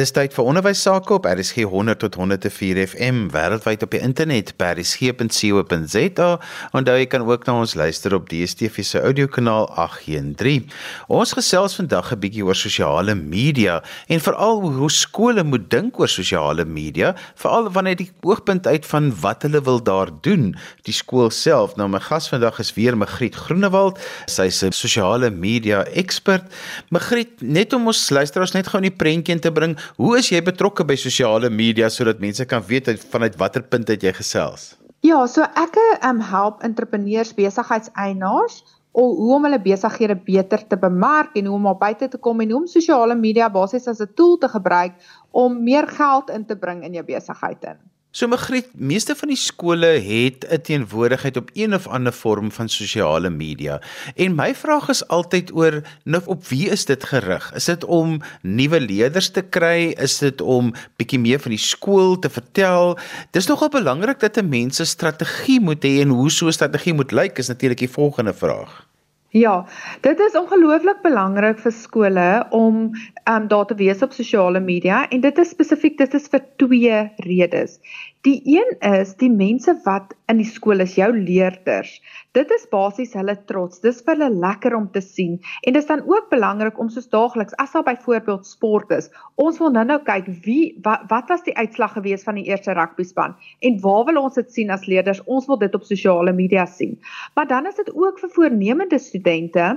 Dis tyd vir onderwys sake op RSG 100 tot 104 FM wêreldwyd op die internet by rsg.co.za. Onthou jy kan ook na ons luister op DStv se audiokanaal 813. Ons gesels vandag 'n bietjie oor sosiale media en veral hoe skole moet dink oor sosiale media, veral wanneer die oogpunt uit van wat hulle wil daar doen. Die skool self. Nou my gas vandag is weer Magriet Groenewald. Sy's 'n sosiale media ekspert. Magriet, net om ons luisteraars net gou 'n prentjie te bring Hoe is jy betrokke by sosiale media sodat mense kan weet vanuit watter punt het jy gesels? Ja, so ek um, help entrepreneurs, besigheidseienaars om hoe om hulle besighede beter te bemark en hoe om op buite te kom en hoe om sosiale media basies as 'n tool te gebruik om meer geld in te bring in jou besigheid in. So Magriet, meeste van die skole het 'n teenwoordigheid op een of ander vorm van sosiale media. En my vraag is altyd oor nou op wie is dit gerig? Is dit om nuwe leerders te kry? Is dit om bietjie meer van die skool te vertel? Dis nogal belangrik dat 'n mens 'n strategie moet hê en hoe so 'n strategie moet lyk is natuurlik die volgende vraag. Ja, dit is ongelooflik belangrik vir skole om ehm um, daar te wees op sosiale media en dit is spesifiek dit is vir twee redes. Die een is die mense wat in die skool is, jou leerders. Dit is basies hulle trots. Dis vir hulle lekker om te sien. En dit is dan ook belangrik om soos daagliks as daar byvoorbeeld sport is, ons wil nou-nou kyk wie wat, wat was die uitslag gewees van die eerste rugby span en waar wil ons dit sien as leerders? Ons wil dit op sosiale media sien. Maar dan is dit ook vir voornemende studente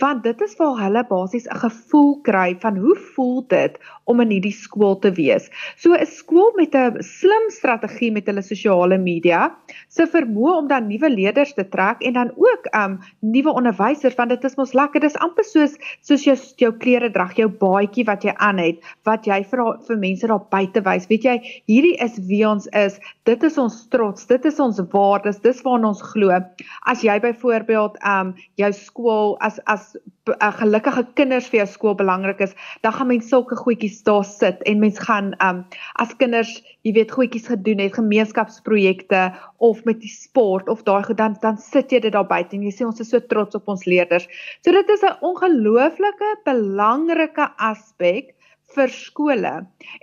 want dit is waar hulle basies 'n gevoel kry van hoe voel dit om in hierdie skool te wees. So 'n skool met 'n slim strategie met hulle sosiale media se vermoë om dan nuwe leerders te trek en dan ook um nuwe onderwysers want dit is mos lekker. Dis amper soos soos jou jou klere drag jou baadjie wat jy aan het wat jy vir vir mense daar buite wys. Weet jy hierdie is wie ons is. Dit is ons trots. Dit is ons waardes. Dis waarna ons glo. As jy byvoorbeeld um jou skool as as uh, gelukkige kinders vir jou skool belangrik is, dan gaan mens sulke goedjies daar sit en mens gaan um as kinders, jy weet, goedjies gedoen het, gemeenskapsprojekte of met die sport of daai goed dan dan sit jy dit daar buite en jy sê ons is so trots op ons leerders. So dit is 'n ongelooflike belangrike aspek vir skole.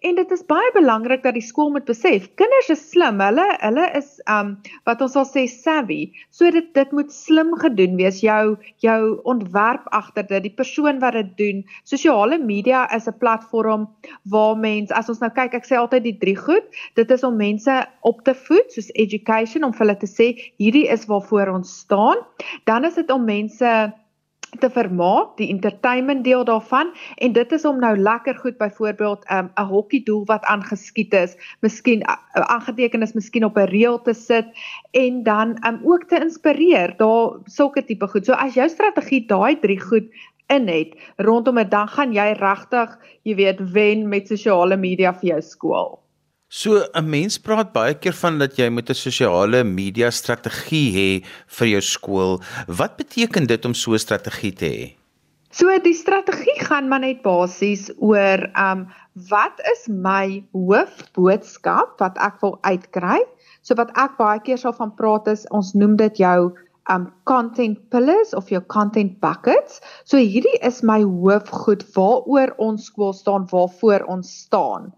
En dit is baie belangrik dat die skool moet besef, kinders is slim. Hulle hulle is um wat ons sal sê savvy. So dit dit moet slim gedoen wees. Jou jou ontwerp agter dit, die persoon wat dit doen. Sosiale media is 'n platform waar mense, as ons nou kyk, ek sê altyd die drie goed. Dit is om mense op te voed, soos education om vir hulle te sê hierdie is waarvoor ons staan. Dan is dit om mense te vermaak, die entertainment deel daarvan en dit is om nou lekker goed byvoorbeeld 'n um, hokkie doel wat aangeskiet is, miskien aangeteken is miskien op 'n reël te sit en dan um, ook te inspireer, daar sulke tipe goed. So as jou strategie daai drie goed in het rondom dit dan gaan jy regtig, jy weet, wen met sosiale media vir jou skool. So 'n mens praat baie keer van dat jy moet 'n sosiale media strategie hê vir jou skool. Wat beteken dit om so 'n strategie te hê? So die strategie gaan maar net basies oor um wat is my hoofboodskap wat ek wil uitkry? So wat ek baie keer sal van praat is ons noem dit jou um content pillars of jou content buckets. So hierdie is my hoofgoed waaroor ons skool staan, waarvoor ons staan.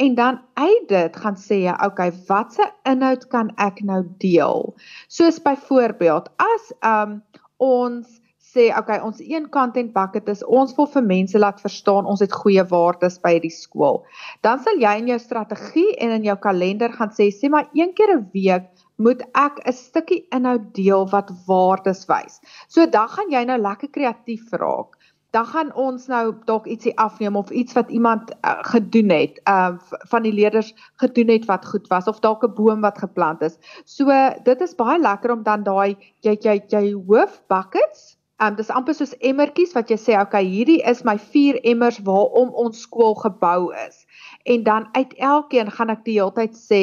En dan uit dit gaan sê jy, okay, watse inhoud kan ek nou deel? Soos byvoorbeeld, as um ons sê, okay, ons een content bucket is ons wil vir mense laat verstaan ons het goeie waardes by die skool. Dan sal jy in jou strategie en in jou kalender gaan sê, sê maar een keer 'n week moet ek 'n stukkie inhoud deel wat waardes wys. So dan gaan jy nou lekker kreatief raak dan gaan ons nou dalk ietsie afneem of iets wat iemand uh, gedoen het, uh van die leerders gedoen het wat goed was of dalk 'n boom wat geplant is. So dit is baie lekker om dan daai jy jy jy hoof buckets Um dis amper soos emmertjies wat jy sê okay hierdie is my vier emmers waarom ons skool gebou is. En dan uit elkeen gaan ek die hele tyd sê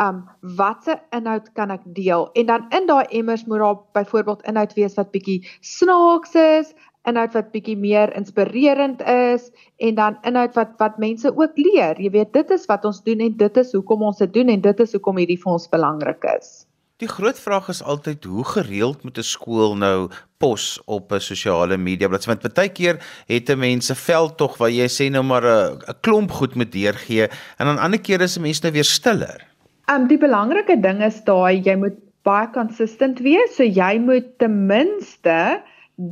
um watse inhoud kan ek deel? En dan in daai emmers moet daar byvoorbeeld inhoud wees wat bietjie snaaks is, inhoud wat bietjie meer inspirerend is en dan inhoud wat wat mense ook leer. Jy weet, dit is wat ons doen en dit is hoekom ons dit doen en dit is hoekom hierdie vir ons belangrik is. Die groot vraag is altyd hoe gereeld moet 'n skool nou pos op 'n sosiale media bladsy want baie keer het 'n mens 'n veldtog waar jy sê nou maar 'n klomp goed moet deurgee en dan ander kere is 'n mens nou weer stiller. Ehm um, die belangrike ding is daai jy moet baie consistent wees, so jy moet ten minste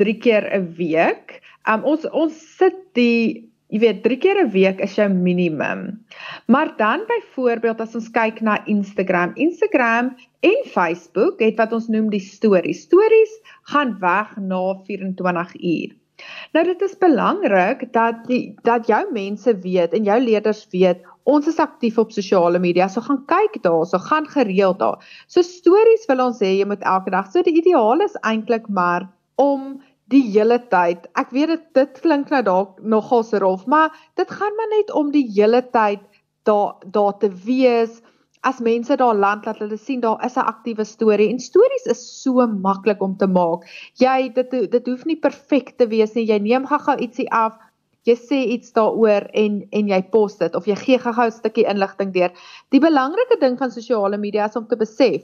3 keer 'n week. Ehm um, ons ons sit die jy weet 3 keer 'n week is jou minimum. Maar dan byvoorbeeld as ons kyk na Instagram, Instagram en Facebook het wat ons noem die stories. Stories gaan weg na 24 uur. Nou dit is belangrik dat die dat jou mense weet en jou leerders weet ons is aktief op sosiale media. So gaan kyk daar, so gaan gereeld daar. So stories wil ons hê jy moet elke dag. So die ideaal is eintlik maar om die hele tyd. Ek weet dit dit klink nou dalk nogal se rof, maar dit gaan maar net om die hele tyd daar daar te wees. As mense daar land laat hulle sien daar is 'n aktiewe storie en stories is so maklik om te maak. Jy dit dit hoef nie perfek te wees nie. Jy neem gou-gou ietsie af. Jy sê iets daaroor en en jy post dit of jy gee gou-gou 'n stukkie inligting deur. Die belangrike ding van sosiale media is om te besef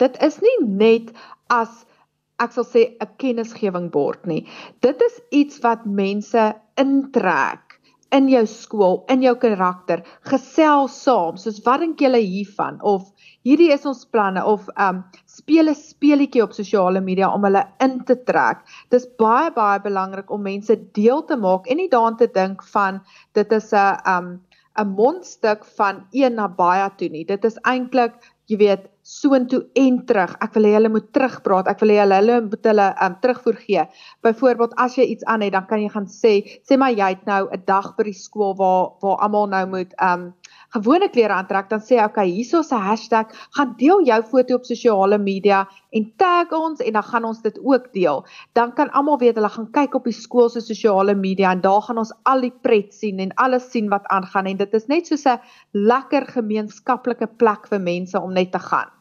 dit is nie net as ek sal sê 'n kennisgewing bord nie. Dit is iets wat mense intrek in jou skool, in jou karakter, gesels saam, soos wat dink julle hiervan of hierdie is ons planne of um speel 'n speletjie op sosiale media om hulle in te trek. Dis baie baie belangrik om mense deel te maak en nie daaraan te dink van dit is 'n um 'n mondstuk van een na baie toe nie. Dit is eintlik jy weet soontoe en terug. Ek wil hê hulle moet terugpraat. Ek wil hê hulle hulle moet hulle um terugvoer gee. Byvoorbeeld as jy iets aan het, dan kan jy gaan sê, sê maar jy het nou 'n dag by die skool waar waar almal nou moet um gewone klere aantrek, dan sê hy, okay, hierso 'n hashtag, gaan deel jou foto op sosiale media en tag ons en dan gaan ons dit ook deel. Dan kan almal weet hulle gaan kyk op die skool se sosiale media en daar gaan ons al die pret sien en alles sien wat aangaan en dit is net soos 'n lekker gemeenskaplike plek vir mense om net te gaan.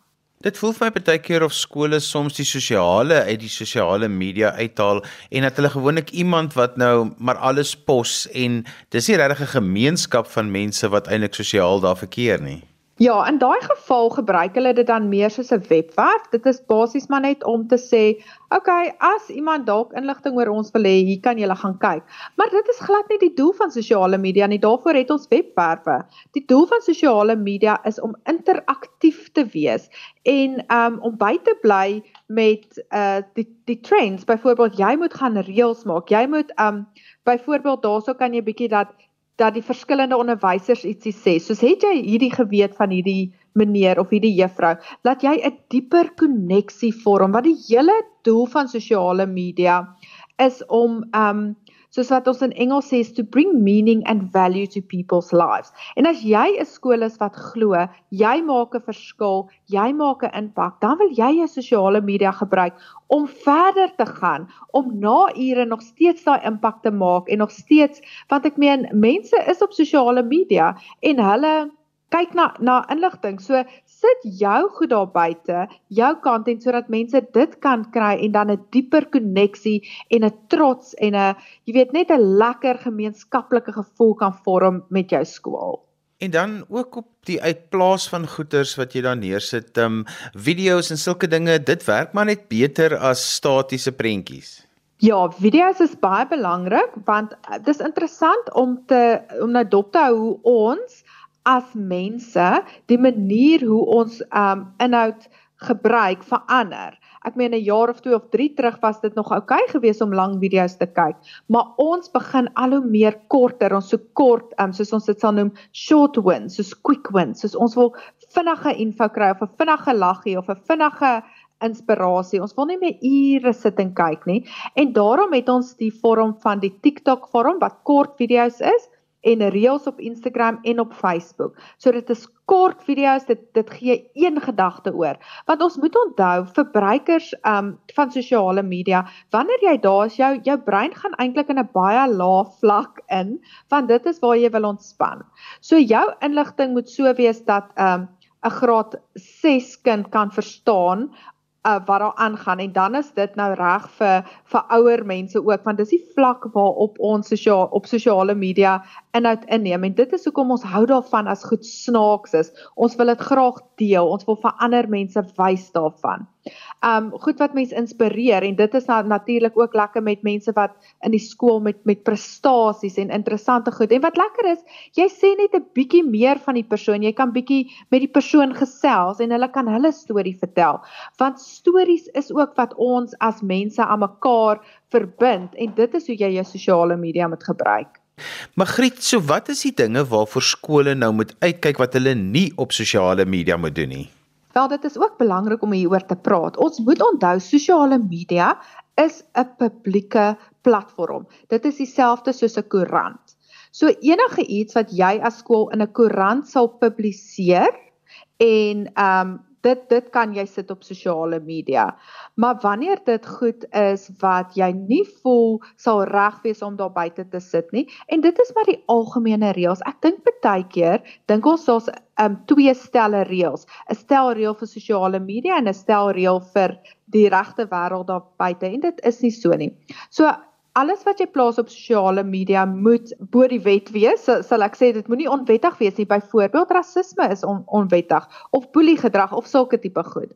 Dit voel vir my baie keer of skole soms die sosiale uit die sosiale media uithaal en dat hulle gewoonlik iemand wat nou maar alles pos en dis nie regtig 'n gemeenskap van mense wat eintlik sosiaal daar verkeer nie. Ja, in daai geval gebruik hulle dit dan meer soos 'n webwerf. Dit is basies maar net om te sê, "Oké, okay, as iemand dalk inligting oor ons wil hê, hier kan jy gaan kyk." Maar dit is glad nie die doel van sosiale media nie. Daarvoor het ons webwerwe. Die doel van sosiale media is om interaktief te wees en um om by te bly met uh die die trends. Byvoorbeeld, jy moet gaan reels maak. Jy moet um byvoorbeeld daarso kan jy bietjie dat dat die verskillende onderwysers ietsie sê. Soos het jy hierdie geweet van hierdie meneer of hierdie juffrou, laat jy 'n dieper koneksie vorm wat die hele doel van sosiale media is om um soos wat ons in Engels sê to bring meaning and value to people's lives. En as jy 'n skool is wat glo, jy maak 'n verskil, jy maak 'n impak, dan wil jy jou sosiale media gebruik om verder te gaan, om na ure nog steeds daai impak te maak en nog steeds want ek meen mense is op sosiale media en hulle kyk na na inligting. So sit jou goed daar buite, jou content sodat mense dit kan kry en dan 'n dieper koneksie en 'n trots en 'n jy weet net 'n lekker gemeenskaplike gevoel kan vorm met jou skool. En dan ook op die uitplaas van goeders wat jy daar neersit, ehm um, video's en sulke dinge, dit werk maar net beter as statiese prentjies. Ja, video's is baie belangrik want eh, dit is interessant om te om nou dop te hou hoe ons as mense die manier hoe ons um inhoud gebruik verander. Ek meen 'n jaar of 2 of 3 terug was dit nog oukei okay geweest om lang video's te kyk, maar ons begin al hoe meer korter, ons so kort, um, soos ons dit sal noem, short wins, soos quick wins, soos ons wil vinnige info kry of 'n vinnige laggie of 'n vinnige inspirasie. Ons wil nie meer ure sit en kyk nie. En daarom het ons die vorm van die TikTok vorm wat kort video's is en reels op Instagram en op Facebook. So dit is kort video's, dit dit gee een gedagte oor. Want ons moet onthou verbruikers um van sosiale media, wanneer jy daar is, jou jou brein gaan eintlik in 'n baie lae vlak in, want dit is waar jy wil ontspan. So jou inligting moet so wees dat um 'n graad 6 kind kan verstaan uh, wat daar aangaan en dan is dit nou reg vir vir ouer mense ook want dis die vlak waarop ons sosiaal op sosiale media inhoud inneem en dit is hoekom ons hou daarvan as goed snaaks is. Ons wil dit graag deel. Ons wil vir ander mense wys daarvan um goed wat mense inspireer en dit is na, natuurlik ook lekker met mense wat in die skool met met prestasies en interessante goed. En wat lekker is, jy sê net 'n bietjie meer van die persoon. Jy kan bietjie met die persoon gesels en hulle kan hulle storie vertel. Want stories is ook wat ons as mense aan mekaar verbind en dit is hoe jy jou sosiale media moet gebruik. Magriet, so wat is die dinge waarvoor skole nou moet uitkyk wat hulle nie op sosiale media moet doen nie? Wel dit is ook belangrik om hieroor te praat. Ons moet onthou sosiale media is 'n publieke platform. Dit is dieselfde soos 'n koerant. So enige iets wat jy as skool in 'n koerant sal publiseer en ehm um, dit dit kan jy sit op sosiale media. Maar wanneer dit goed is wat jy nie voel sal reg wees om daar buite te sit nie en dit is maar die algemene reëls. Ek dink baie keer dink ons daar's um twee stelle reëls. 'n Stel reël vir sosiale media en 'n stel reël vir die regte wêreld daar buite en dit is nie so nie. So alles wat jy plaas op sosiale media moet bo die wet wees. So, sal ek sê dit moenie onwettig wees nie. Byvoorbeeld rasisme is on, onwettig of boelie gedrag of sulke tipe goed.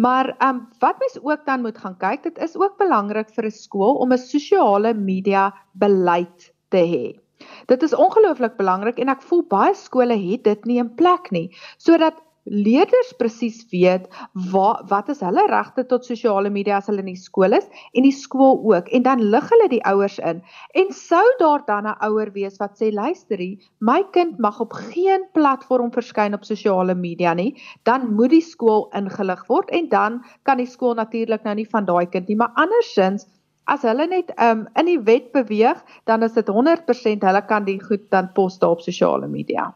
Maar ehm um, wat mens ook dan moet gaan kyk, dit is ook belangrik vir 'n skool om 'n sosiale media beleid te hê. Dit is ongelooflik belangrik en ek voel baie skole het dit nie in plek nie sodat leerders presies weet wat wat is hulle regte tot sosiale media as hulle in die skool is en die skool ook. En dan lig hulle die ouers in. En sou daar dan 'n ouer wees wat sê luisterie my kind mag op geen platform verskyn op sosiale media nie dan moet die skool ingelig word en dan kan die skool natuurlik nou nie van daai kind nie. Maar andersins As hulle net um in die wet beweeg, dan is dit 100% hulle kan die goed dan post op sosiale media.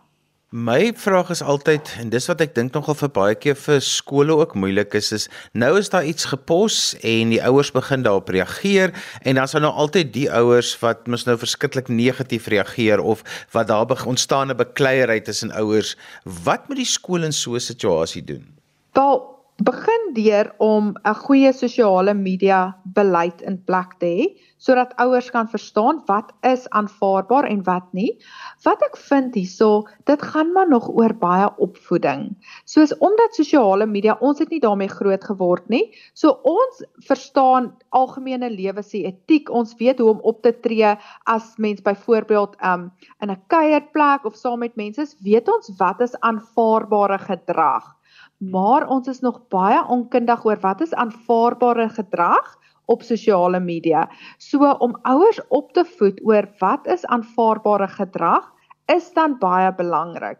My vraag is altyd en dis wat ek dink nogal vir baie keer vir skole ook moeilik is is nou is daar iets gepos en die ouers begin daarop reageer en dan is daar nou altyd die ouers wat mos nou verskriklik negatief reageer of wat daar ontstaan 'n bekleierery tussen ouers wat moet die skool in so 'n situasie doen? Wel begin deur om 'n goeie sosiale media beleid in plek te hê sodat ouers kan verstaan wat is aanvaarbaar en wat nie. Wat ek vind hierso, dit gaan maar nog oor baie opvoeding. Soos omdat sosiale media, ons het nie daarmee groot geword nie. So ons verstaan algemene lewe se etiek. Ons weet hoe om op te tree as mens byvoorbeeld um in 'n kuierplek of saam met mense weet ons wat is aanvaarbare gedrag maar ons is nog baie onkundig oor wat is aanvaarbare gedrag op sosiale media. So om ouers op te voed oor wat is aanvaarbare gedrag is dan baie belangrik.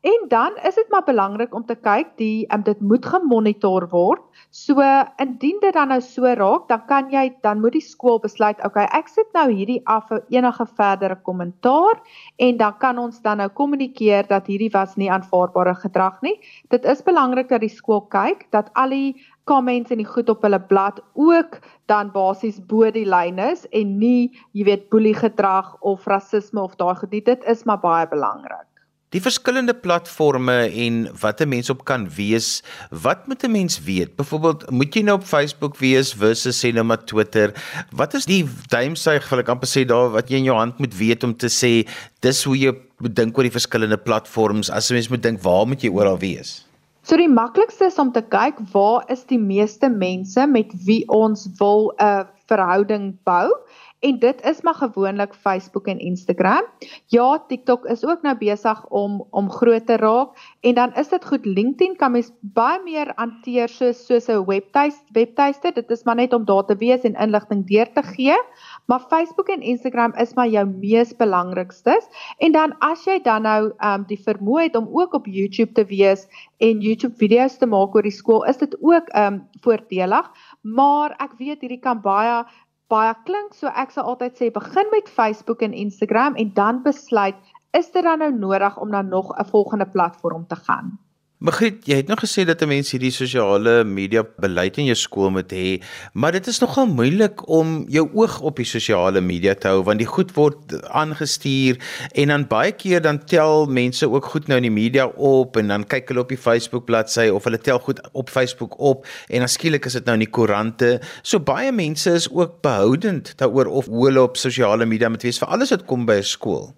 En dan is dit maar belangrik om te kyk die um, dit moet gemonitor word. So indien dit dan nou so raak, dan kan jy dan moet die skool besluit, okay, ek sit nou hierdie af vir enige verdere kommentaar en dan kan ons dan nou kommunikeer dat hierdie was nie aanvaarbare gedrag nie. Dit is belangrik dat die skool kyk dat al die comments en die goed op hulle blad ook dan basies bo die lyn is en nie, jy weet, boelie gedrag of rasisme of daai goed nie. Dit is maar baie belangrik. Die verskillende platforme en wat 'n mens op kan wees, wat moet 'n mens weet? Byvoorbeeld, moet jy nou op Facebook wees versus sê nou maar Twitter? Wat is die duimsuig wil ek amper sê daar wat jy in jou hand moet weet om te sê dis hoe jy moet dink oor die verskillende platforms as 'n mens moet dink waar moet jy oral wees? So die maklikste is om te kyk waar is die meeste mense met wie ons wil 'n verhouding bou en dit is maar gewoonlik Facebook en Instagram. Ja, TikTok is ook nou besig om om groot te raak en dan is dit goed LinkedIn kan mens baie meer hanteer soos soos 'n webtuiste webtuiste. Dit is maar net om daar te wees en inligting deur te gee. Maar Facebook en Instagram is maar jou mees belangrikstes. En dan as jy dan nou ehm um, die vermoë het om ook op YouTube te wees en YouTube video's te maak oor die skool, is dit ook ehm um, voordelig. Maar ek weet hierdie kan baie baie klink, so ek sal altyd sê begin met Facebook en Instagram en dan besluit is dit dan nou nodig om dan nog 'n volgende platform te gaan. Magriet, jy het nog gesê dat 'n mens hierdie sosiale media beleid in jou skool moet hê, maar dit is nogal moeilik om jou oog op die sosiale media te hou want die goed word aangestuur en dan baie keer dan tel mense ook goed nou in die media op en dan kyk hulle op die Facebook bladsy of hulle tel goed op Facebook op en dan skielik is dit nou in die koerante. So baie mense is ook behoudend daaroor of hoe hulle op sosiale media moet wees vir alles wat kom by 'n skool.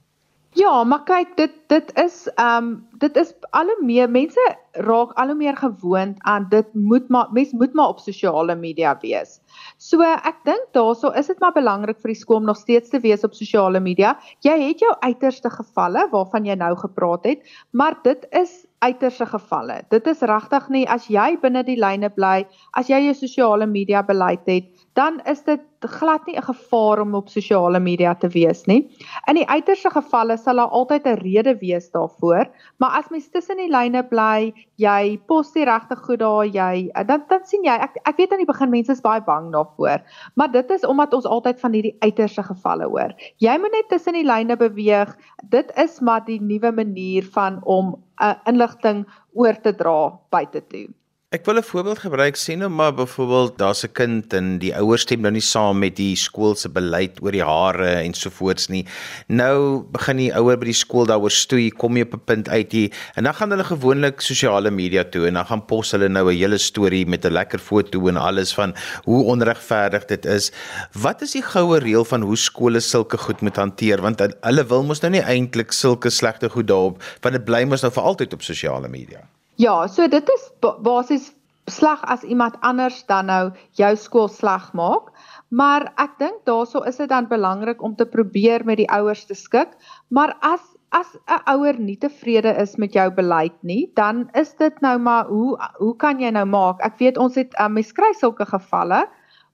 Ja, maar kyk, dit dit is ehm um, dit is al hoe meer mense raak al hoe meer gewoond aan dit moet maar mens moet maar op sosiale media wees. So ek dink daaroor is dit maar belangrik vir die skool om nog steeds te wees op sosiale media. Jy het jou uiterste gevalle waarvan jy nou gepraat het, maar dit is uiterste gevalle. Dit is regtig nie as jy binne die lyne bly, as jy jou sosiale media beleid het, dan is dit glad nie 'n gevaar om op sosiale media te wees nie. In die uiterste gevalle sal daar altyd 'n rede wees daarvoor, maar as mens tussen die lyne bly, jy pos die regte goed daar, jy dan dan sien jy ek ek weet aan die begin mense is baie bang daarvoor, maar dit is omdat ons altyd van hierdie uiterste gevalle hoor. Jy moet net tussen die lyne beweeg. Dit is maar die nuwe manier van om uh, inligting oor te dra buite toe. Ek wil 'n voorbeeld gebruik sien nou maar byvoorbeeld daar's 'n kind en die ouers stem nou nie saam met die skool se beleid oor die hare en so voorts nie. Nou begin die ouer by die skool daaroor stoei, kom jy op 'n punt uit hier en dan gaan hulle gewoonlik sosiale media toe en dan gaan pos hulle nou 'n hele storie met 'n lekker foto en alles van hoe onregverdig dit is. Wat is die goue reël van hoe skole sulke goed moet hanteer want hulle wil mos nou nie eintlik sulke slegte goed daarop want dit bly mos nou vir altyd op sosiale media. Ja, so dit is basies sleg as iemand anders dan nou jou skool sleg maak. Maar ek dink daaroor is dit dan belangrik om te probeer met die ouers te skik. Maar as as 'n ouer nie tevrede is met jou beleid nie, dan is dit nou maar hoe hoe kan jy nou maak? Ek weet ons het um, mens kry sulke gevalle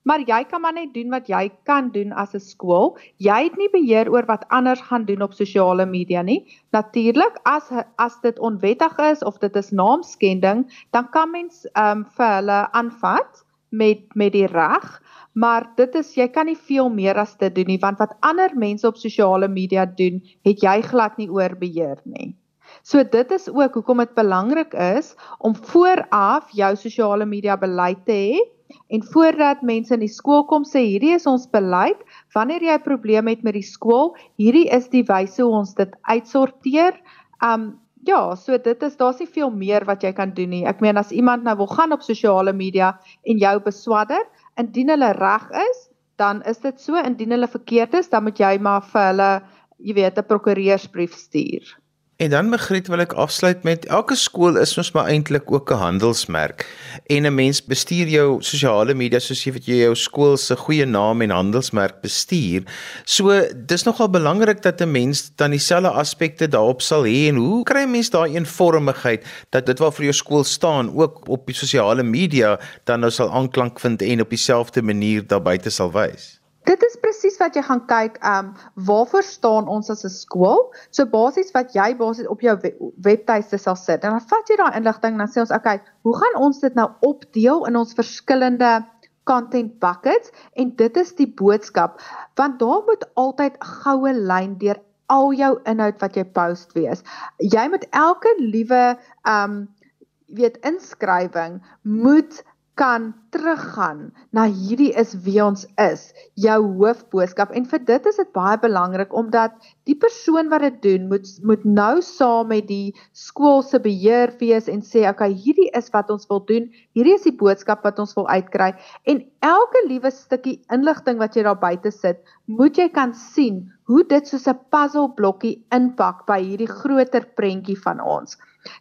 maar jy kan maar net doen wat jy kan doen as 'n skool. Jy het nie beheer oor wat anders gaan doen op sosiale media nie. Natuurlik, as as dit onwettig is of dit is naamskending, dan kan mens ehm um, vir hulle aanvat met met die reg. Maar dit is jy kan nie veel meer as dit doen nie want wat ander mense op sosiale media doen, het jy glad nie oor beheer nie. So dit is ook hoekom dit belangrik is om vooraf jou sosiale media beleid te hê En voordat mense in die skool kom sê hierdie is ons beleid, wanneer jy 'n probleem het met die skool, hierdie is die wyse hoe ons dit uitsorteer. Um ja, so dit is daar's nie veel meer wat jy kan doen nie. Ek meen as iemand nou wil gaan op sosiale media en jou beswadder, indien hulle reg is, dan is dit so, indien hulle verkeerd is, dan moet jy maar vir hulle, jy weet, 'n prokureursbrief stuur. En dan Magriet wil ek afsluit met elke skool is ons maar eintlik ook 'n handelsmerk en 'n mens bestuur jou sosiale media soos jy wat jy jou skool se goeie naam en handelsmerk bestuur. So dis nogal belangrik dat 'n mens dan dieselfde aspekte daarop sal hê en hoe kry 'n mens daai eenvormigheid dat dit wat vir jou skool staan ook op die sosiale media dan nou sal aanklank vind en op dieselfde manier daar buite sal wys. Dit is presies wat jy gaan kyk, ehm um, waarvoor staan ons as 'n skool? So basies wat jy basies op jou webtuiste sal sit. En dan vat jy daai inligting en dan sê ons, "Oké, okay, hoe gaan ons dit nou opdeel in ons verskillende content buckets?" En dit is die boodskap, want daar moet altyd 'n goue lyn deur al jou inhoud wat jy post wees. Jy moet elke liewe ehm um, weet inskrywing moet kan teruggaan na hierdie is wie ons is, jou hoofboodskap. En vir dit is dit baie belangrik omdat die persoon wat dit doen moet moet nou saam met die skool se beheer wees en sê okay, hierdie is wat ons wil doen, hierdie is die boodskap wat ons wil uitkry. En elke liewe stukkie inligting wat jy daar buite sit, moet jy kan sien hoe dit soos 'n puzzle blokkie inpak by hierdie groter prentjie van ons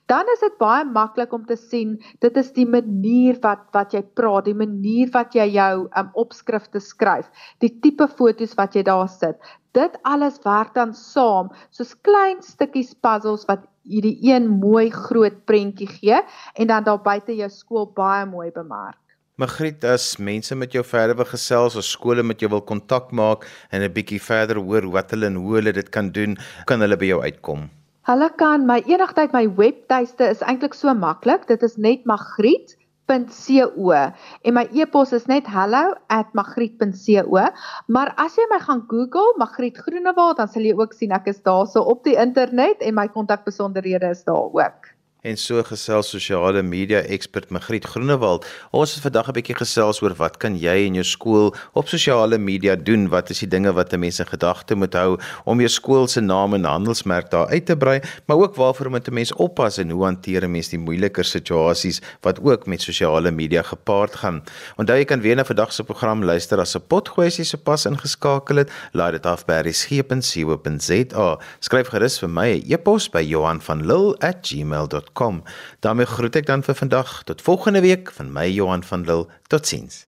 dan is dit baie maklik om te sien dit is die manier wat wat jy praat, die manier wat jy jou um, opskrifte skryf, die tipe fotos wat jy daar sit. Dit alles werk dan saam soos klein stukkies puzzles wat hierdie een mooi groot prentjie gee en dan daar buite jou skool baie mooi bemark. Magriet, as mense met jou verder wil gesels of skole met jou wil kontak maak en 'n bietjie verder hoor wat hulle en hoe hulle dit kan doen, kan hulle by jou uitkom. Hulle kan my enigtyd my webtuiste is eintlik so maklik. Dit is net magriet.co en my e-pos is net hello@magriet.co. Maar as jy my gaan Google Magriet Groenewald, dan sal jy ook sien ek is daarso op die internet en my kontakbesonderhede is daar ook. En so gesels sosiale media ekspert Magriet Groenewald. Ons het vandag 'n bietjie gesels oor wat kan jy in jou skool op sosiale media doen? Wat is die dinge wat mense in gedagte moet hou om jou skool se naam en handelsmerk daar uit te brei, maar ook waarvoor moet 'n mens oppas en hoe hanteer 'n mens die moeiliker situasies wat ook met sosiale media gepaard gaan? Onthou jy kan weer na vandag se program luister as 'n potgooi as jy sopas ingeskakel het. Laai dit af by resgep.co.za. Skryf gerus vir my 'n e e-pos by Johan.lil@gmail.com. daarmee groet ek dan vir vandag tot volgende week van my Johan van Lille. Totsiens.